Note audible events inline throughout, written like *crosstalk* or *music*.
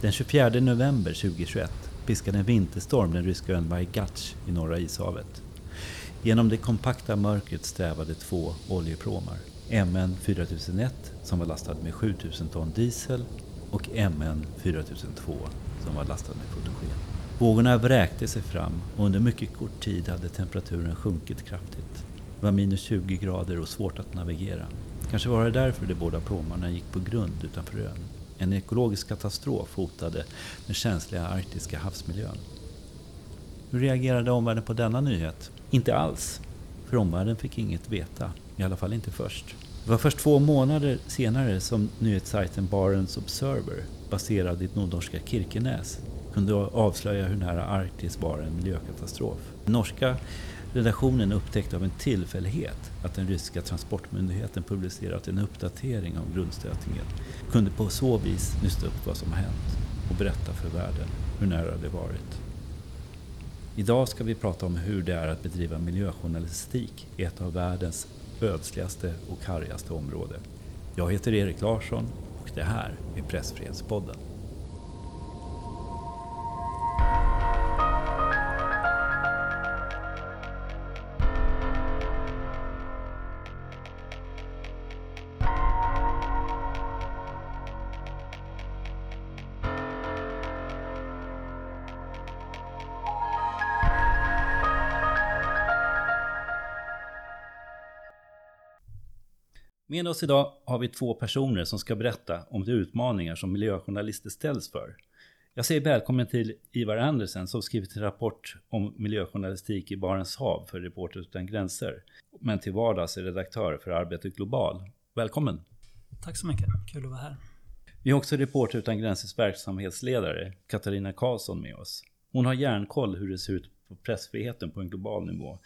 Den 24 november 2021 piskade en vinterstorm den ryska ön Vajgatj i Norra ishavet. Genom det kompakta mörkret strävade två oljepråmar. MN 4001 som var lastad med 7000 ton diesel och MN 4002 som var lastad med fotogen. Vågorna vräkte sig fram och under mycket kort tid hade temperaturen sjunkit kraftigt. Det var minus 20 grader och svårt att navigera. Kanske var det därför de båda pråmarna gick på grund utanför ön. En ekologisk katastrof hotade den känsliga arktiska havsmiljön. Hur reagerade omvärlden på denna nyhet? Inte alls, för omvärlden fick inget veta. I alla fall inte först. Det var först två månader senare som nyhetssajten Barents Observer, baserad i nordnorska Kirkenes, kunde avslöja hur nära Arktis var en miljökatastrof. Den norska redaktionen upptäckte av en tillfällighet att den ryska transportmyndigheten publicerat en uppdatering om grundstötningen. Kunde på så vis nysta upp vad som hänt och berätta för världen hur nära det varit. Idag ska vi prata om hur det är att bedriva miljöjournalistik i ett av världens ödsligaste och kargaste område. Jag heter Erik Larsson och det här är Pressfrihetspodden. Med oss idag har vi två personer som ska berätta om de utmaningar som miljöjournalister ställs för. Jag säger välkommen till Ivar Andersen som skrivit en rapport om miljöjournalistik i Barents hav för Reporter utan gränser. Men till vardags är redaktör för Arbetet Global. Välkommen! Tack så mycket, kul att vara här. Vi har också Reporter utan gränsers verksamhetsledare Katarina Karlsson med oss. Hon har järnkoll hur det ser ut på pressfriheten på en global nivå.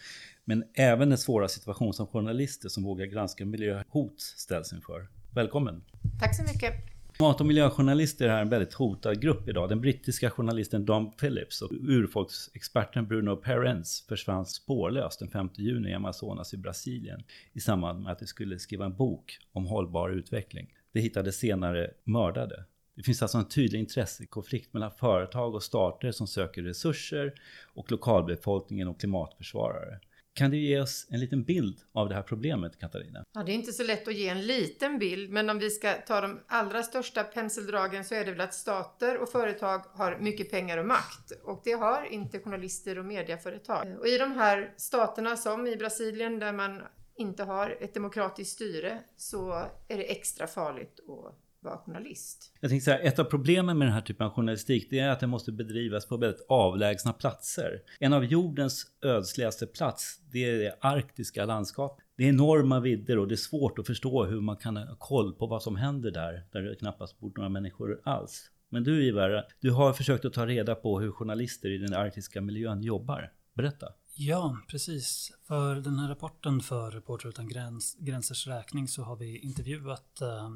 Men även den svåra situation som journalister som vågar granska miljöhot ställs inför. Välkommen! Tack så mycket! Mat och miljöjournalister är en väldigt hotad grupp idag. Den brittiska journalisten Dom Phillips och urfolksexperten Bruno Perens försvann spårlöst den 5 juni i Amazonas i Brasilien i samband med att de skulle skriva en bok om hållbar utveckling. De hittades senare mördade. Det finns alltså en tydlig intressekonflikt mellan företag och stater som söker resurser och lokalbefolkningen och klimatförsvarare. Kan du ge oss en liten bild av det här problemet, Katarina? Ja, det är inte så lätt att ge en liten bild, men om vi ska ta de allra största penseldragen så är det väl att stater och företag har mycket pengar och makt. Och det har inte journalister och medieföretag. Och i de här staterna, som i Brasilien, där man inte har ett demokratiskt styre, så är det extra farligt att vara journalist. Jag tänkte så här, ett av problemen med den här typen av journalistik det är att den måste bedrivas på väldigt avlägsna platser. En av jordens ödsligaste plats, det är det arktiska landskapet. Det är enorma vidder och det är svårt att förstå hur man kan ha koll på vad som händer där, där det knappast bor några människor alls. Men du Ivar, du har försökt att ta reda på hur journalister i den arktiska miljön jobbar. Berätta. Ja, precis. För den här rapporten för Reporter utan gräns, gränsers räkning så har vi intervjuat eh,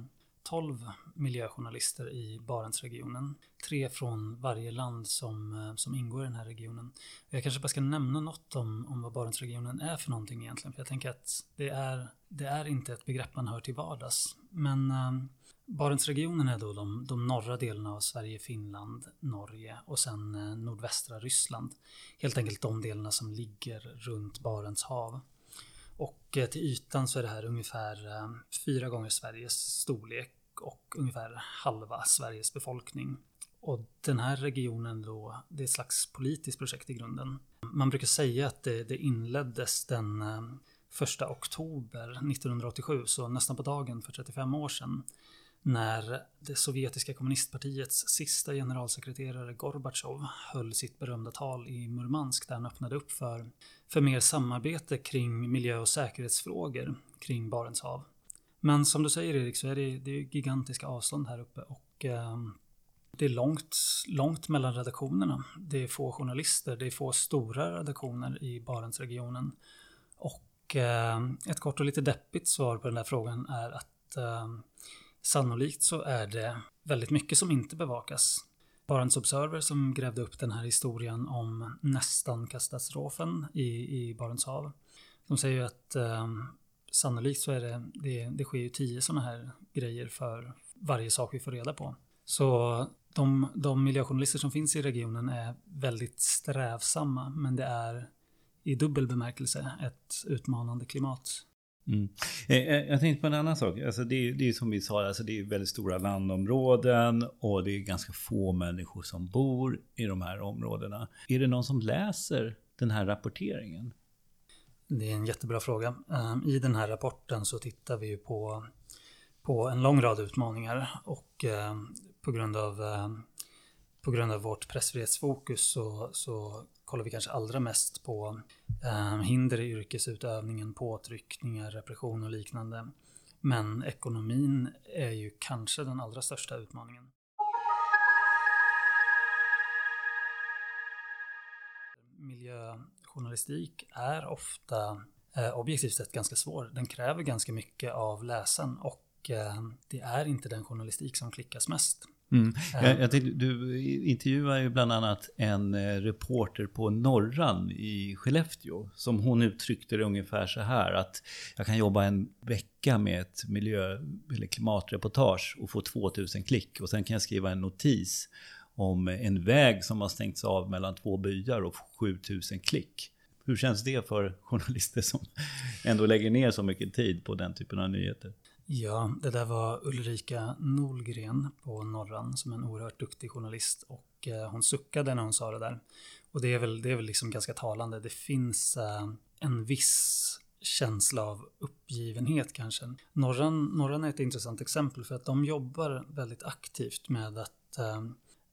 12 miljöjournalister i Barentsregionen. Tre från varje land som, eh, som ingår i den här regionen. Jag kanske bara ska nämna något om, om vad Barentsregionen är för någonting egentligen. För jag tänker att det är, det är inte ett begrepp man hör till vardags. Men eh, Barentsregionen är då de, de norra delarna av Sverige, Finland, Norge och sen eh, nordvästra Ryssland. Helt enkelt de delarna som ligger runt Barents hav. Och eh, till ytan så är det här ungefär eh, fyra gånger Sveriges storlek och ungefär halva Sveriges befolkning. Och den här regionen då, det är ett slags politiskt projekt i grunden. Man brukar säga att det, det inleddes den eh, 1 oktober 1987, så nästan på dagen för 35 år sedan, när det sovjetiska kommunistpartiets sista generalsekreterare Gorbatjov höll sitt berömda tal i Murmansk där han öppnade upp för, för mer samarbete kring miljö och säkerhetsfrågor kring Barents hav. Men som du säger Erik så är det, det är gigantiska avstånd här uppe och eh, det är långt, långt mellan redaktionerna. Det är få journalister, det är få stora redaktioner i Barentsregionen. Och eh, ett kort och lite deppigt svar på den där frågan är att eh, sannolikt så är det väldigt mycket som inte bevakas. Barents Observer som grävde upp den här historien om nästan-katastrofen i, i Barents hav. De säger ju att eh, sannolikt så är det, det, det sker ju tio sådana här grejer för varje sak vi får reda på. Så de, de miljöjournalister som finns i regionen är väldigt strävsamma, men det är i dubbel bemärkelse ett utmanande klimat. Mm. Eh, eh, jag tänkte på en annan sak. Alltså det, är, det är som vi sa, alltså det är väldigt stora landområden och det är ganska få människor som bor i de här områdena. Är det någon som läser den här rapporteringen? Det är en jättebra fråga. Ehm, I den här rapporten så tittar vi på, på en lång rad utmaningar och ehm, på grund av, ehm, på grund av vårt pressfrihetsfokus så, så kollar vi kanske allra mest på hinder i yrkesutövningen, påtryckningar, repression och liknande. Men ekonomin är ju kanske den allra största utmaningen. Miljöjournalistik är ofta eh, objektivt sett ganska svår. Den kräver ganska mycket av läsaren och eh, det är inte den journalistik som klickas mest. Mm. Eh. Jag, jag tänkte, du intervjuar ju bland annat en eh, reporter på Norran i Skellefteå. Som hon uttryckte det ungefär så här att jag kan jobba en vecka med ett miljö eller klimatreportage och få 2000 klick. Och sen kan jag skriva en notis om en väg som har stängts av mellan två byar och 7000 klick. Hur känns det för journalister som ändå lägger ner så mycket tid på den typen av nyheter? Ja, det där var Ulrika Nolgren på Norran som är en oerhört duktig journalist och eh, hon suckade när hon sa det där. Och det är väl, det är väl liksom ganska talande. Det finns eh, en viss känsla av uppgivenhet kanske. Norran, Norran är ett intressant exempel för att de jobbar väldigt aktivt med att eh,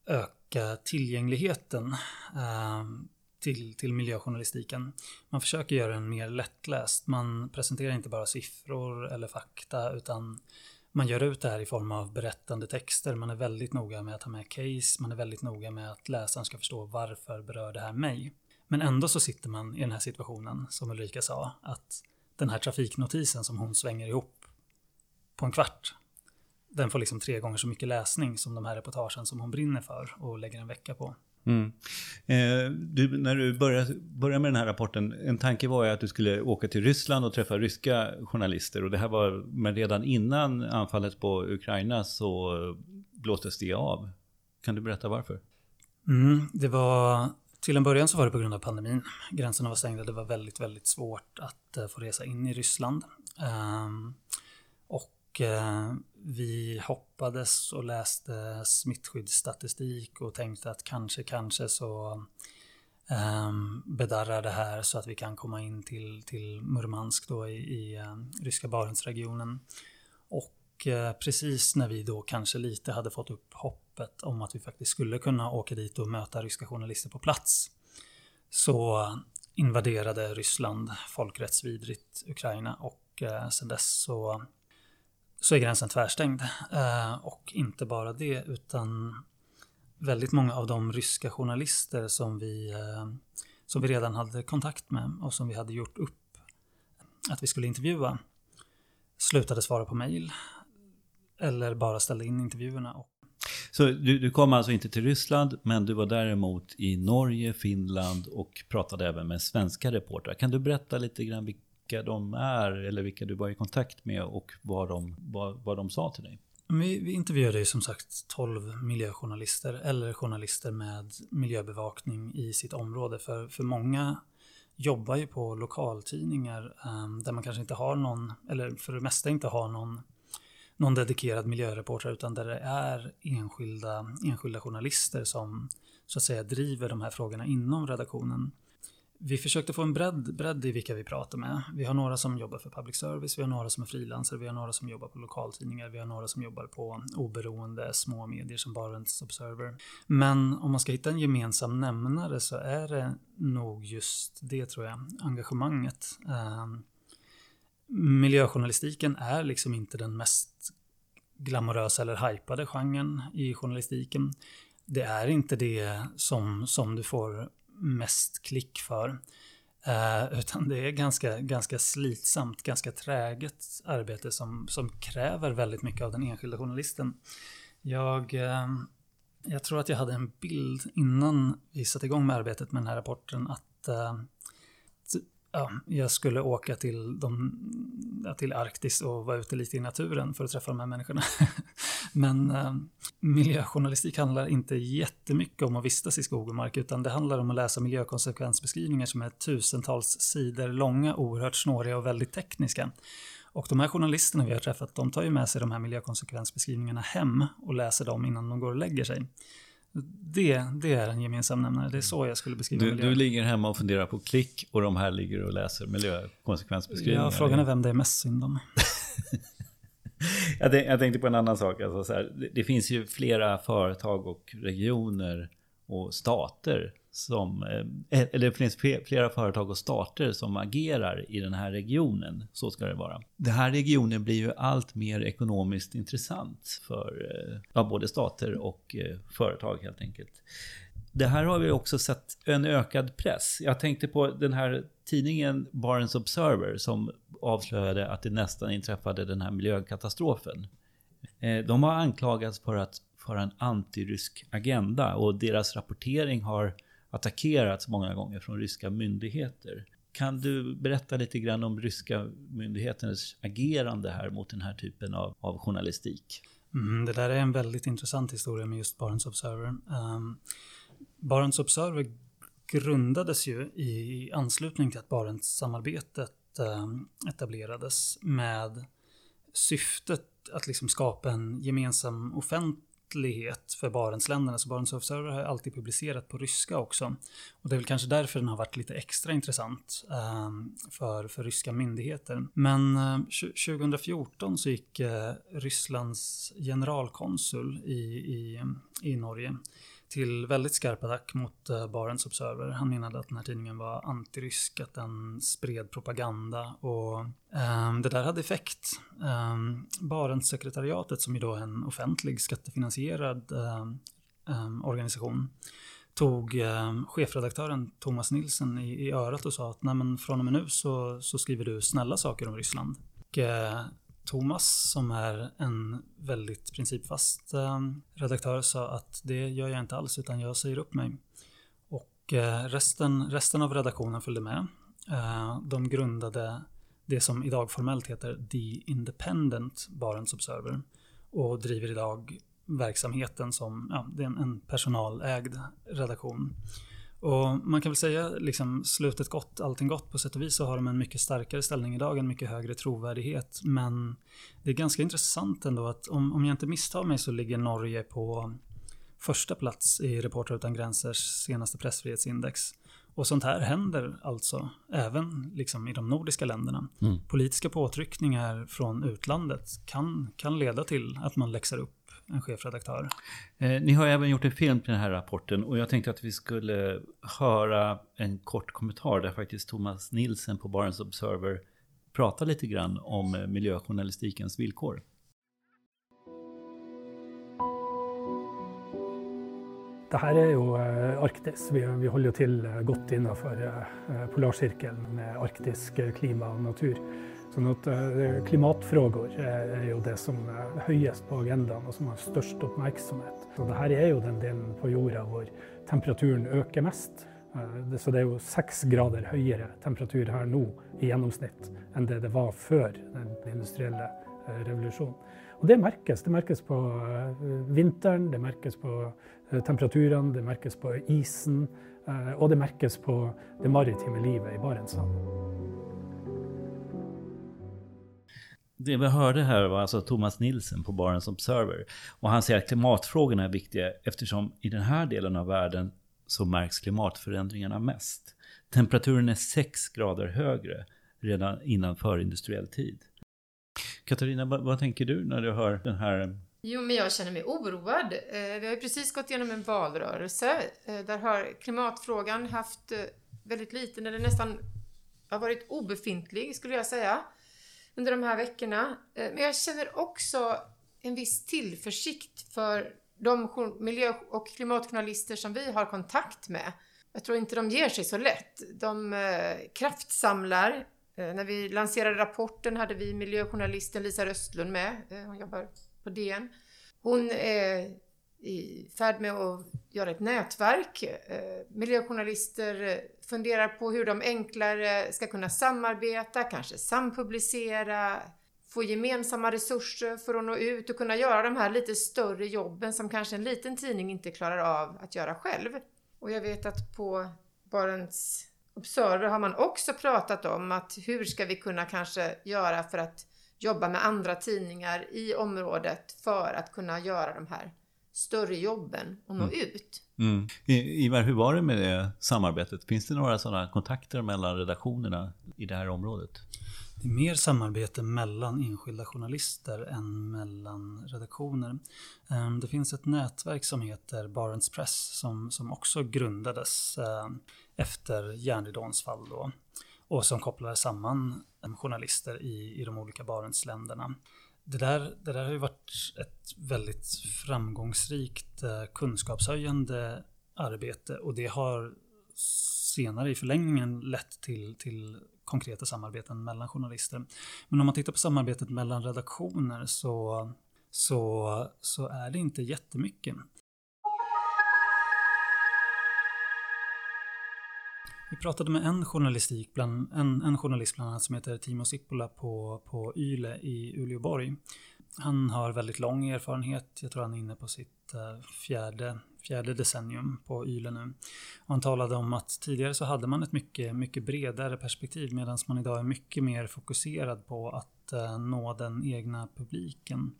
öka tillgängligheten ehm, till, till miljöjournalistiken. Man försöker göra den mer lättläst. Man presenterar inte bara siffror eller fakta utan man gör ut det här i form av berättande texter. Man är väldigt noga med att ha med case. Man är väldigt noga med att läsaren ska förstå varför berör det här mig. Men ändå så sitter man i den här situationen, som Ulrika sa, att den här trafiknotisen som hon svänger ihop på en kvart, den får liksom tre gånger så mycket läsning som de här reportagen som hon brinner för och lägger en vecka på. Mm. Eh, du, när du började, började med den här rapporten, en tanke var ju att du skulle åka till Ryssland och träffa ryska journalister. Och det här var, men redan innan anfallet på Ukraina så blåstes det av. Kan du berätta varför? Mm, det var, till en början så var det på grund av pandemin. Gränserna var stängda, det var väldigt, väldigt svårt att uh, få resa in i Ryssland. Um, och Eh, vi hoppades och läste smittskyddsstatistik och tänkte att kanske, kanske så ehm, bedarrar det här så att vi kan komma in till, till Murmansk då i, i eh, ryska Barentsregionen. Och eh, precis när vi då kanske lite hade fått upp hoppet om att vi faktiskt skulle kunna åka dit och möta ryska journalister på plats så invaderade Ryssland folkrättsvidrigt Ukraina och uh, sedan dess så så är gränsen tvärstängd. Eh, och inte bara det, utan väldigt många av de ryska journalister som vi, eh, som vi redan hade kontakt med och som vi hade gjort upp att vi skulle intervjua slutade svara på mejl eller bara ställde in intervjuerna. Så du, du, kom alltså inte till Ryssland, men du var däremot i Norge, Finland och pratade även med svenska reportrar. Kan du berätta lite grann vilka de är eller vilka du var i kontakt med och vad de, vad, vad de sa till dig? Vi, vi intervjuade ju som sagt 12 miljöjournalister eller journalister med miljöbevakning i sitt område. För, för många jobbar ju på lokaltidningar um, där man kanske inte har någon, eller för det mesta inte har någon, någon dedikerad miljöreporter utan där det är enskilda, enskilda journalister som så att säga driver de här frågorna inom redaktionen vi försökte få en bredd, bredd i vilka vi pratar med. Vi har några som jobbar för public service, vi har några som är frilansare, vi har några som jobbar på lokaltidningar, vi har några som jobbar på oberoende små medier som Barents Observer. Men om man ska hitta en gemensam nämnare så är det nog just det tror jag, engagemanget. Eh, miljöjournalistiken är liksom inte den mest glamorösa eller hypade genren i journalistiken. Det är inte det som, som du får mest klick för. Eh, utan det är ganska, ganska slitsamt, ganska träget arbete som, som kräver väldigt mycket av den enskilda journalisten. Jag, eh, jag tror att jag hade en bild innan vi satte igång med arbetet med den här rapporten att eh, ja, jag skulle åka till, de, till Arktis och vara ute lite i naturen för att träffa de här människorna. *laughs* men, miljöjournalistik handlar inte jättemycket om att vistas i skog och mark utan det handlar om att läsa miljökonsekvensbeskrivningar som är tusentals sidor långa, oerhört snåriga och väldigt tekniska. Och de här journalisterna vi har träffat, de tar ju med sig de här miljökonsekvensbeskrivningarna hem och läser dem innan de går och lägger sig. Det, det är en gemensam nämnare. Det är så jag skulle beskriva du, miljö. Du ligger hemma och funderar på klick och de här ligger och läser miljökonsekvensbeskrivningar. Ja, frågan är vem det är mest synd om. *laughs* *laughs* jag, tänkte på en annan sak. Alltså här, det, det finns ju flera företag och regioner och stater som, eh, eh, eller det finns flera företag och stater som agerar i den här regionen. Så ska det vara. Den här regionen blir ju allt mer ekonomiskt intressant för eh, ja, både stater och företag helt enkelt. Det här har vi också sett en ökad press. Jag tänkte på den här tidningen Barents Observer som avslöjade att det nästan inträffade den här miljökatastrofen. Eh, de har anklagats för att föra en antirysk agenda och deras rapportering har attackerats många gånger från ryska myndigheter. Kan du berätta lite grann om ryska myndigheternas agerande här mot den här typen av, av journalistik? Mm, det där är en väldigt intressant historia med just Barents Observer. Um, Barents Observer grundades ju i anslutning till att Barentssamarbetet ehm, etablerades med syftet att liksom skapa en gemensam offentlighet för Barentsländerna, så alltså Barents Observer har alltid publicerat på ryska också. Och det är väl kanske därför den har varit lite extra intressant ehm, för, för ryska myndigheter. Men eh, 2014 så gick eh, Rysslands generalkonsul i, i, i Norge till väldigt skarp attack mot eh, Barents Observer. Han menade att den här tidningen var antirysk, att den spred propaganda och um, det där hade effekt. Um, Barentssekretariatet, som ju då är en offentlig skattefinansierad um, organisation, tog um, chefredaktören Thomas Nilsen i, i örat och sa att Nej, men från och med nu så, så skriver du snälla saker om Ryssland. Och, uh, Thomas som är en väldigt principfast eh, redaktör sa att det gör jag inte alls utan jag säger upp mig. Och eh, resten, resten av redaktionen följde med. Eh, de grundade det som idag formellt heter The Independent Barents Observer och driver idag verksamheten som ja, det är en personalägd redaktion. Och man kan väl säga liksom slutet gott, allting gott. På sätt och vis så har de en mycket starkare ställning idag, en mycket högre trovärdighet. Men det är ganska intressant ändå att om, om jag inte misstar mig så ligger Norge på första plats i Reportrar utan gränsers senaste pressfrihetsindex. Och sånt här händer alltså även liksom i de nordiska länderna. Mm. Politiska påtryckningar från utlandet kan, kan leda till att man läxar upp en chefredaktör. Eh, ni har även gjort en film till den här rapporten och jag tänkte att vi skulle höra en kort kommentar där faktiskt Thomas Nilsen på Barents Observer pratar lite grann om eh, miljöjournalistikens villkor. Det här är ju eh, Arktis. Vi, vi håller till eh, gott innanför Polarsirkeln med arktisk klima och natur. Sånn at eh, klimatfrågor eh, er jo det som eh, er høyest på agendaen og som har størst oppmerksomhet. Så det här er jo den delen på jorda hvor temperaturen øker mest. Så det er jo seks grader høyere temperatur her nå i gjennomsnitt enn det det var før den industrielle revolusjonen. Og det merkes. Det merkes på vinteren, det merkes på temperaturene, det merkes på isen, og det merkes på det maritime livet i Barentshavet. Det vi hörde här var alltså Thomas Nilsen på Barents Observer. Och han säger att klimatfrågorna är viktiga eftersom i den här delen av världen så märks klimatförändringarna mest. Temperaturen är 6 grader högre redan innan förindustriell tid. Katarina, vad, vad, tänker du när du hör den här? Jo, men jag känner mig oroad. Eh, vi har ju precis gått igenom en valrörelse. Eh, där har klimatfrågan haft eh, väldigt liten, eller nästan har varit obefintlig, skulle jag säga under de här veckorna. Eh, men jag känner också en viss tillförsikt för de miljö och klimatjournalister som vi har kontakt med. Jag tror inte de ger sig så lätt. De eh, kraftsamlar. Eh, när vi lanserade rapporten hade vi miljöjournalisten Lisa Röstlund med. hon jobbar på DN. Hon är i färd med att göra ett nätverk. Eh, miljöjournalister eh, funderar på hur de enklare ska kunna samarbeta, kanske sampublicera, få gemensamma resurser för att nå ut och kunna göra de här lite större jobben som kanske en liten tidning inte klarar av att göra själv. Och jag vet att på Barents Observer har man också pratat om att hur ska vi kunna kanske göra för att jobba med andra tidningar i området för att kunna göra de här större jobben och nå mm. ut. Mm. Ivar, hur var det med det samarbetet? Finns det några sådana kontakter mellan redaktionerna i det här området? Det är mer samarbete mellan enskilda journalister än mellan redaktioner. Ehm, det finns ett nätverk som heter Barents Press som, som också grundades eh, efter järnridåns fall då, och som kopplar samman journalister i, i de olika Barentsländerna. Det där, det där har ju varit ett väldigt framgångsrikt eh, kunskapshöjande arbete och det har senare i förlängningen lett till, till konkreta samarbeten mellan journalister. Men om man tittar på samarbetet mellan redaktioner så, så, så är det inte jättemycket. Vi pratade med en, journalistik bland, en, en journalist bland annat som heter Timo Sippola på, på Yle i Uleåborg. Han har väldigt lång erfarenhet, jag tror han är inne på sitt eh, fjärde, fjärde decennium på Yle nu. Och han talade om att tidigare så hade man ett mycket, mycket bredare perspektiv medan man idag är mycket mer fokuserad på att uh, nå den egna publiken.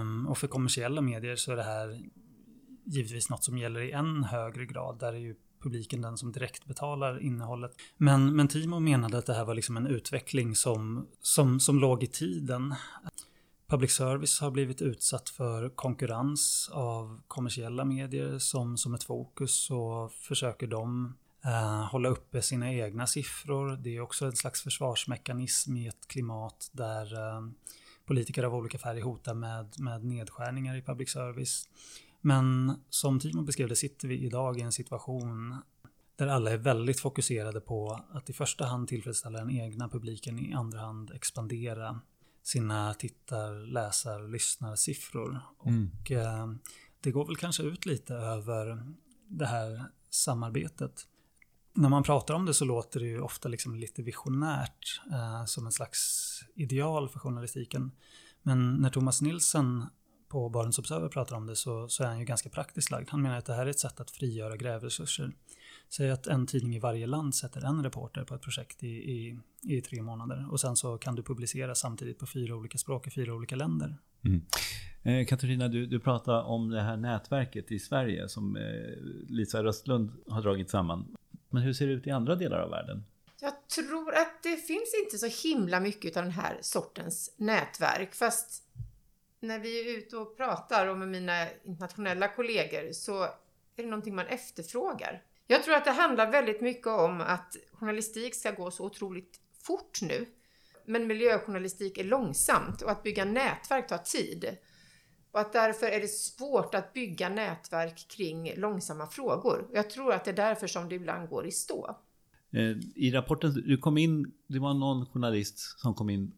Um, och för kommersiella medier så är det här givetvis något som gäller i än högre grad. Där det ju publiken den som direkt betalar innehållet. Men, men Timo menade att det här var liksom en utveckling som, som, som låg i tiden. Public service har blivit utsatt för konkurrens av kommersiella medier som, som ett fokus och försöker de eh, hålla uppe sina egna siffror. Det är också en slags försvarsmekanism i ett klimat där eh, politiker av olika färg hotar med, med nedskärningar i public service. Men som Timo beskrev det sitter vi idag i en situation där alla är väldigt fokuserade på att i första hand tillfredsställa den egna publiken, i andra hand expandera sina tittar, läsar, lyssnarsiffror. Mm. Och eh, det går väl kanske ut lite över det här samarbetet. När man pratar om det så låter det ju ofta liksom lite visionärt, eh, som en slags ideal för journalistiken. Men när Thomas Nilsen på Barents Observer pratar om det så, så är han ju ganska praktiskt lagd. Han menar att det här är ett sätt att frigöra grävresurser. Säg att en tidning i varje land sätter en reporter på ett projekt i, i, i tre månader och sen så kan du publicera samtidigt på fyra olika språk i fyra olika länder. Mm. Eh, Katarina, du, du pratar om det här nätverket i Sverige som eh, Lisa Röstlund har dragit samman. Men hur ser det ut i andra delar av världen? Jag tror att det finns inte så himla mycket av den här sortens nätverk. Fast när vi är ute och pratar och med mina internationella kollegor så är det någonting man efterfrågar. Jag tror att det handlar väldigt mycket om att journalistik ska gå så otroligt fort nu. Men miljöjournalistik är långsamt och att bygga nätverk tar tid. Och att därför är det svårt att bygga nätverk kring långsamma frågor. Jag tror att det är därför som det ibland går i stå. Eh, I rapporten, du kom in, det var någon journalist som kom in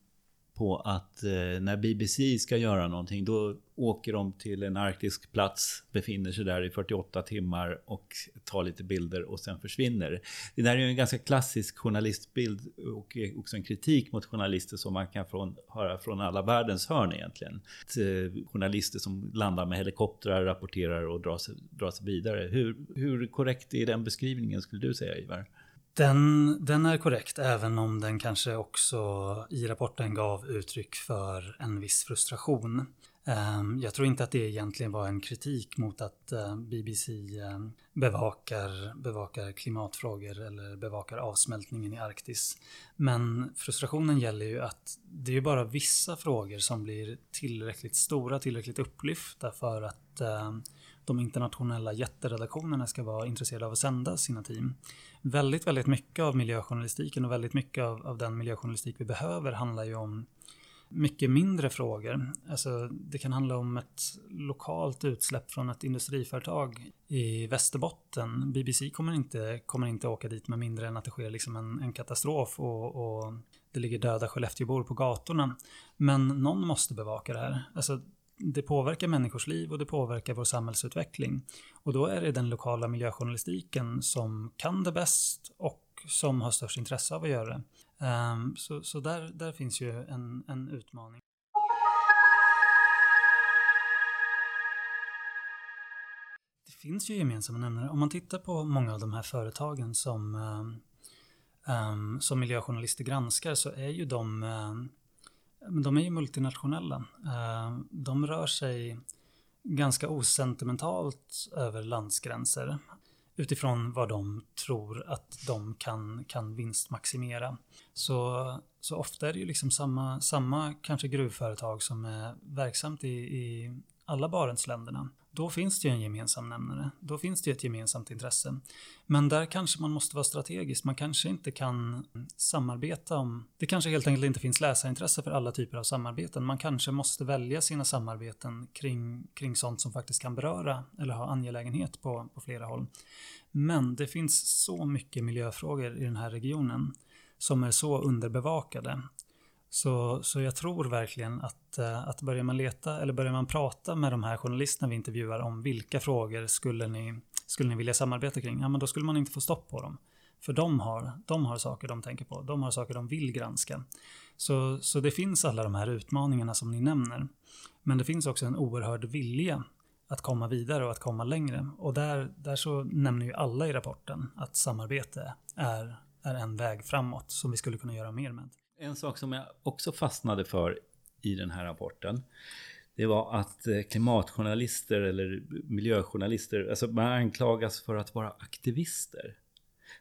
på att eh, när BBC ska göra någonting då åker de till en arktisk plats, befinner sig där i 48 timmar och tar lite bilder och sen försvinner. Det där är ju en ganska klassisk journalistbild och också en kritik mot journalister som man kan från, höra från alla världens hörn egentligen. Eh, journalister som landar med helikoptrar, rapporterar och drar sig, drar sig vidare. Hur, hur korrekt är den beskrivningen skulle du säga Ivar? Den, den är korrekt, även om den kanske också i rapporten gav uttryck för en viss frustration. Ehm, jag tror inte att det egentligen var en kritik mot att eh, BBC ehm, bevakar, bevakar klimatfrågor eller bevakar avsmältningen i Arktis. Men frustrationen gäller ju att det är bara vissa frågor som blir tillräckligt stora, tillräckligt upplyfta för att eh, de internationella jätteredaktionerna ska vara intresserade av att sända sina team. Väldigt, väldigt mycket av miljöjournalistiken och väldigt mycket av, av den miljöjournalistik vi behöver handlar ju om mycket mindre frågor. Alltså, det kan handla om ett lokalt utsläpp från ett industriföretag i Västerbotten. BBC kommer inte, kommer inte åka dit med mindre än att det sker liksom en, en katastrof och, och det ligger döda Skellefteåbor på gatorna. Men någon måste bevaka det här. Alltså, det påverkar människors liv och det påverkar vår samhällsutveckling. Och då är det den lokala miljöjournalistiken som kan det bäst och som har störst intresse av att göra det. Um, så så där, där finns ju en, en utmaning. Det finns ju gemensamma nämnare. Om man tittar på många av de här företagen som, um, som miljöjournalister granskar så är ju de, um, de är ju multinationella. Eh, de rör sig ganska osentimentalt över landsgränser utifrån vad de tror att de kan, kan vinstmaximera. Så, så ofta är det ju liksom samma, samma kanske gruvföretag som är verksamt i, i alla Barentsländerna. Då finns det ju en gemensam nämnare. Då finns det ju ett gemensamt intresse. Men där kanske man måste vara strategisk. Man kanske inte kan samarbeta om... Det kanske helt enkelt inte finns läsarintresse för alla typer av samarbeten. Man kanske måste välja sina samarbeten kring, kring sånt som faktiskt kan beröra eller ha angelägenhet på, på flera håll. Men det finns så mycket miljöfrågor i den här regionen som är så underbevakade så, så jag tror verkligen att, eh, att börjar man leta eller börjar man prata med de här journalisterna vi intervjuar om vilka frågor skulle ni, skulle ni vilja samarbeta kring? Ja, men då skulle man inte få stopp på dem. För de har, de har saker de tänker på, de har saker de vill granska. Så, så det finns alla de här utmaningarna som ni nämner. Men det finns också en oerhörd vilja att komma vidare och att komma längre. Och där, där så nämner ju alla i rapporten att samarbete är, är en väg framåt som vi skulle kunna göra mer med. En sak som jag också fastnade för i den här rapporten det var att eh, klimatjournalister eller miljöjournalister, alltså man anklagas för att vara aktivister.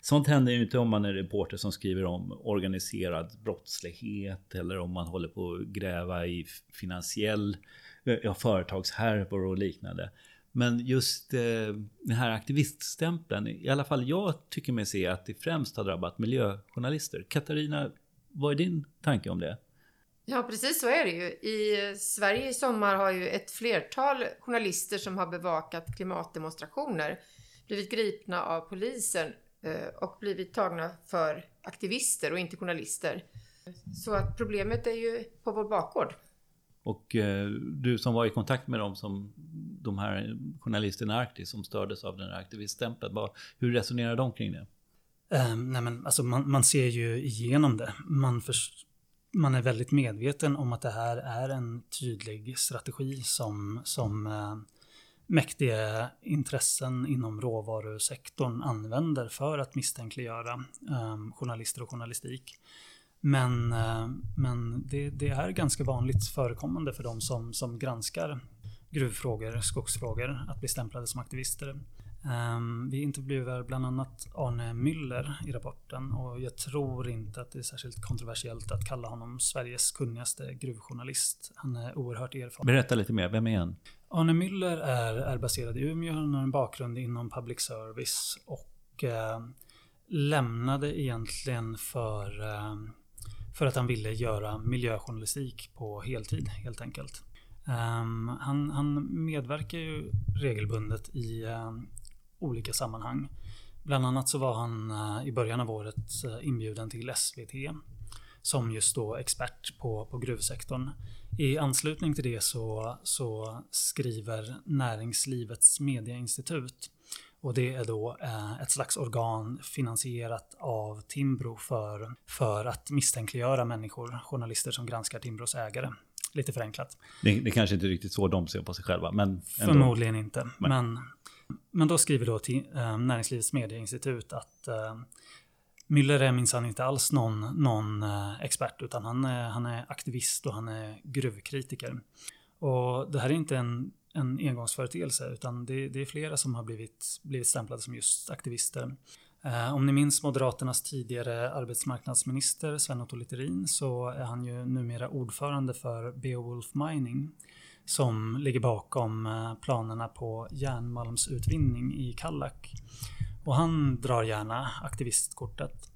Sånt händer ju inte om man är reporter som skriver om organiserad brottslighet eller om man håller på att gräva i finansiell, eh, ja, företagshärvor och liknande. Men just eh, den här aktiviststämpeln, i alla fall jag tycker mig se att det främst har drabbat miljöjournalister. Katarina, vad är din tanke om det? Ja, precis så är det ju. I Sverige i sommar har ju ett flertal journalister som har bevakat klimatdemonstrationer blivit gripna av polisen eh, och blivit tagna för aktivister och inte journalister. Så att problemet är ju på vår bakgård. Och eh, du som var i kontakt med dem som de här journalisterna i Arktis som stördes av den här aktiviststämpeln. Hur resonerar de kring det? Um, nej men, alltså man, man, ser ju igenom det. Man, för, man är väldigt medveten om att det här är en tydlig strategi som, som uh, mäktiga intressen inom råvarusektorn använder för att misstänkliggöra um, journalister och journalistik. Men, uh, men det, det, är ganska vanligt förekommande för de som, som granskar gruvfrågor, skogsfrågor, att bli stämplade som aktivister. Um, vi intervjuar bland annat Arne Müller i rapporten och jag tror inte att det är särskilt kontroversiellt att kalla honom Sveriges kunnigaste gruvjournalist. Han är oerhört erfaren. Berätta lite mer, vem är han? Arne Müller är, är baserad i Umeå, han har en bakgrund inom public service och eh, lämnade egentligen för, eh, för att han ville göra miljöjournalistik på heltid helt enkelt. Um, han, han, medverkar ju regelbundet i um, olika sammanhang. Bland annat så var han eh, i början av året eh, inbjuden till SVT som just då expert på, på gruvsektorn. I anslutning till det så, så skriver Näringslivets medieinstitut och det är då eh, ett slags organ finansierat av Timbro för, för att misstänkliggöra människor, journalister som granskar Timbros ägare. Lite förenklat. Det, det kanske inte är riktigt så de ser på sig själva, men ändå. Förmodligen inte. Men, men men då skriver då till eh, Näringslivets medieinstitut att eh, Müller är minsann inte alls någon, någon eh, expert utan han är, han är aktivist och han är gruvkritiker. Och det här är inte en, en engångsföreteelse utan det, det är flera som har blivit, blivit stämplade som just aktivister. Eh, om ni minns Moderaternas tidigare arbetsmarknadsminister Sven-Otto Littorin så är han ju numera ordförande för Beowulf Mining som ligger bakom eh, planerna på järnmalmsutvinning i Kallak. Och han drar gärna aktivistkortet.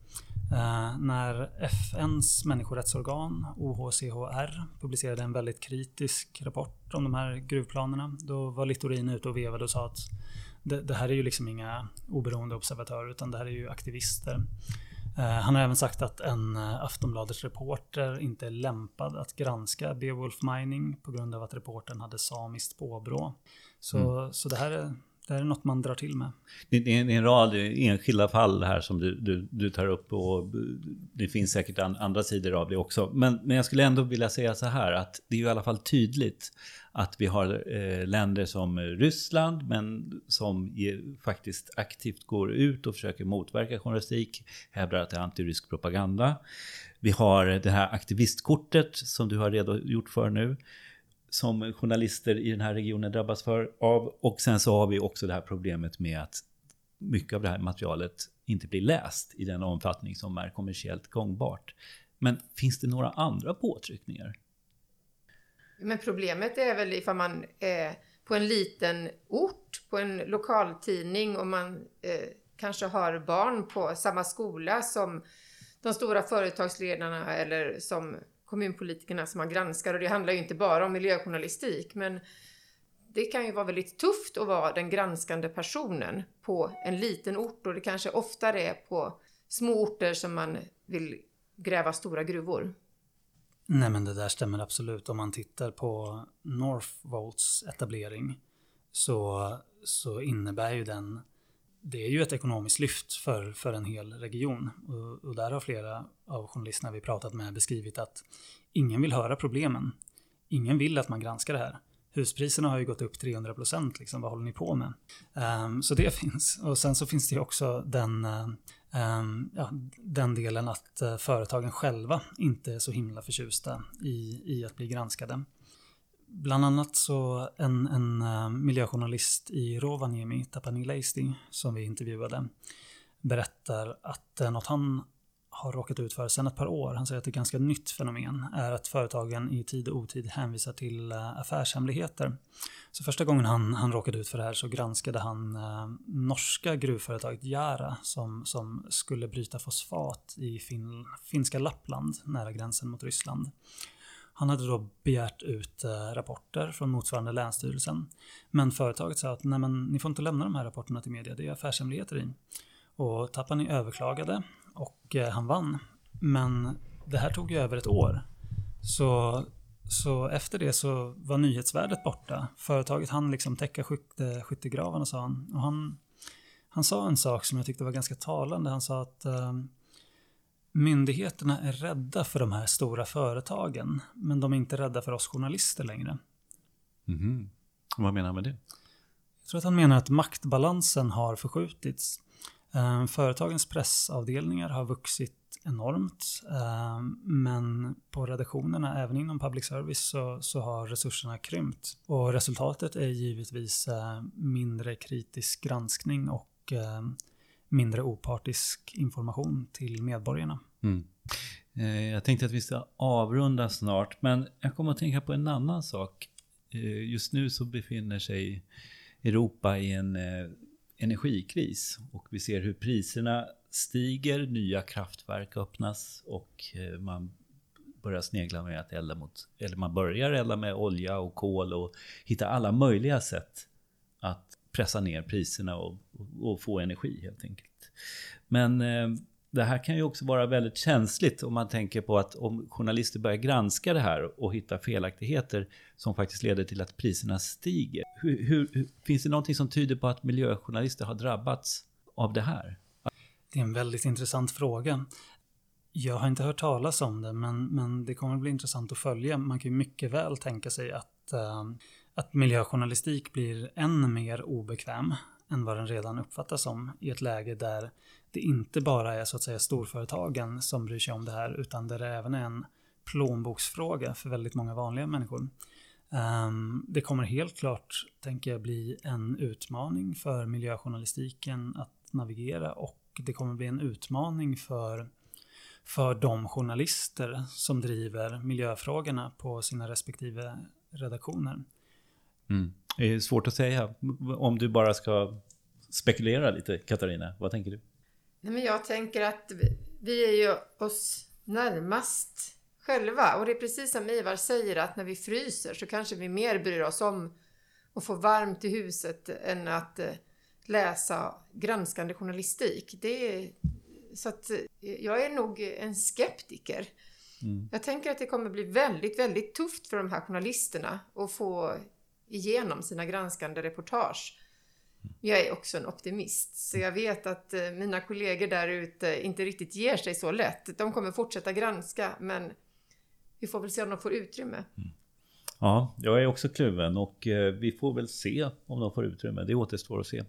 Eh, när FNs människorättsorgan OHCHR publicerade en väldigt kritisk rapport om de här gruvplanerna, då var Littorin ute och vevade och sa att det, det här är ju liksom inga oberoende observatörer utan det här är ju aktivister. Eh, han har även sagt att en eh, Aftonbladets reporter inte är lämpad att granska Beowulf Mining på grund av att reporten hade samiskt påbrå. Så, mm. så det, här är, det här är något man drar till med. Det är en rad enskilda fall här som du, du, du tar upp och det finns säkert andra sidor av det också. Men, men jag skulle ändå vilja säga så här att det är ju i alla fall tydligt att vi har eh, länder som Ryssland men som ge, faktiskt aktivt går ut och försöker motverka journalistik, hävdar att det är antirysk propaganda. Vi har det här aktivistkortet som du har redogjort för nu som journalister i den här regionen drabbas för av. Och sen så har vi också det här problemet med att mycket av det här materialet inte blir läst i den omfattning som är kommersiellt gångbart. Men finns det några andra påtryckningar? Men problemet är väl ifall man är på en liten ort, på en lokaltidning och man eh, kanske har barn på samma skola som de stora företagsledarna eller som kommunpolitikerna som man granskar och det handlar ju inte bara om miljöjournalistik men det kan ju vara väldigt tufft att vara den granskande personen på en liten ort och det kanske oftare är på små orter som man vill gräva stora gruvor. Nej men det där stämmer absolut. Om man tittar på Northvolts etablering så, så innebär ju den det är ju ett ekonomiskt lyft för, för en hel region. Och, och, där har flera av journalisterna vi pratat med beskrivit att ingen vill höra problemen. Ingen vill att man granskar det här. Huspriserna har ju gått upp 300 procent, liksom, vad håller ni på med? Um, så det *laughs* finns. Och sen så finns det ju också den, um, ja, den delen att eh, företagen själva inte är så himla förtjusta i, i att bli granskade. Bland annat så en, en eh, miljöjournalist i Rovaniemi, Tapani Leisti, som vi intervjuade, berättar att eh, något han har råkat ut för sedan ett par år, han säger att det är ett ganska nytt fenomen, är att företagen i tid och otid hänvisar till eh, affärshemligheter. Så första gången han, han råkade ut för det här så granskade han eh, norska gruvföretaget Jara som, som skulle bryta fosfat i fin, finska Lappland, nära gränsen mot Ryssland. Han hade då begärt ut eh, rapporter från motsvarande länsstyrelsen. Men företaget sa att Nej, men, ni får inte lämna de här rapporterna till media, det är affärshemligheter i. Och Tapani överklagade och eh, han vann. Men det här tog ju över ett år. Så, så efter det så var nyhetsvärdet borta. Företaget hann liksom täcka skytte, skyttegravarna sa han. Och han, han sa en sak som jag tyckte var ganska talande. Han sa att ehm, Myndigheterna är rädda för de här stora företagen, men de är inte rädda för oss journalister längre. Mm. Vad menar han med det? Jag tror att han menar att maktbalansen har förskjutits. Eh, företagens pressavdelningar har vuxit enormt, eh, men på redaktionerna, även inom public service, så, så har resurserna krympt. Och resultatet är givetvis eh, mindre kritisk granskning och mindre opartisk information till medborgarna. Mm. Eh, jag tänkte att vi ska avrunda snart, men jag kommer att tänka på en annan sak. Eh, just nu så befinner sig Europa i en eh, energikris och vi ser hur priserna stiger, nya kraftverk öppnas och man börjar snegla med att elda mot, eller man börjar elda med olja och kol och hitta alla möjliga sätt pressa ner priserna och, och få energi helt enkelt. Men eh, det här kan ju också vara väldigt känsligt om man tänker på att om journalister börjar granska det här och hitta felaktigheter som faktiskt leder till att priserna stiger. Hur, hur, finns det någonting som tyder på att miljöjournalister har drabbats av det här? Det är en väldigt intressant fråga. Jag har inte hört talas om det, men, men det kommer att bli intressant att följa. Man kan ju mycket väl tänka sig att uh, att miljöjournalistik blir än mer obekväm än vad den redan uppfattas som i ett läge där det inte bara är så att säga storföretagen som bryr sig om det här utan där det även är en plånboksfråga för väldigt många vanliga människor. Ehm, det kommer helt klart, tänker jag, bli en utmaning för miljöjournalistiken att navigera och det kommer bli en utmaning för, för de journalister som driver miljöfrågorna på sina respektive redaktioner. Mm. Det är svårt att säga. Om du bara ska spekulera lite, Katarina. Vad tänker du? Nej, men jag tänker att vi är ju oss närmast själva. Och det är precis som Ivar säger att när vi fryser så kanske vi mer bryr oss om att få varmt i huset än att eh, läsa granskande journalistik. Det är, så att eh, jag är nog en skeptiker. Mm. Jag tänker att det kommer bli väldigt, väldigt tufft för de här journalisterna att få igenom sina granskande reportage. Jag är också en optimist, så jag vet att eh, mina kollegor där ute inte riktigt ger sig så lätt. De kommer fortsätta granska, men vi får väl se om de får utrymme. Mm. Ja, jag är också kluven och eh, vi får väl se om de får utrymme. Det återstår att se.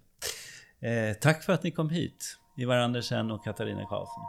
Eh, tack för att ni kom hit, Ivar Andersen och Katarina Karlsson.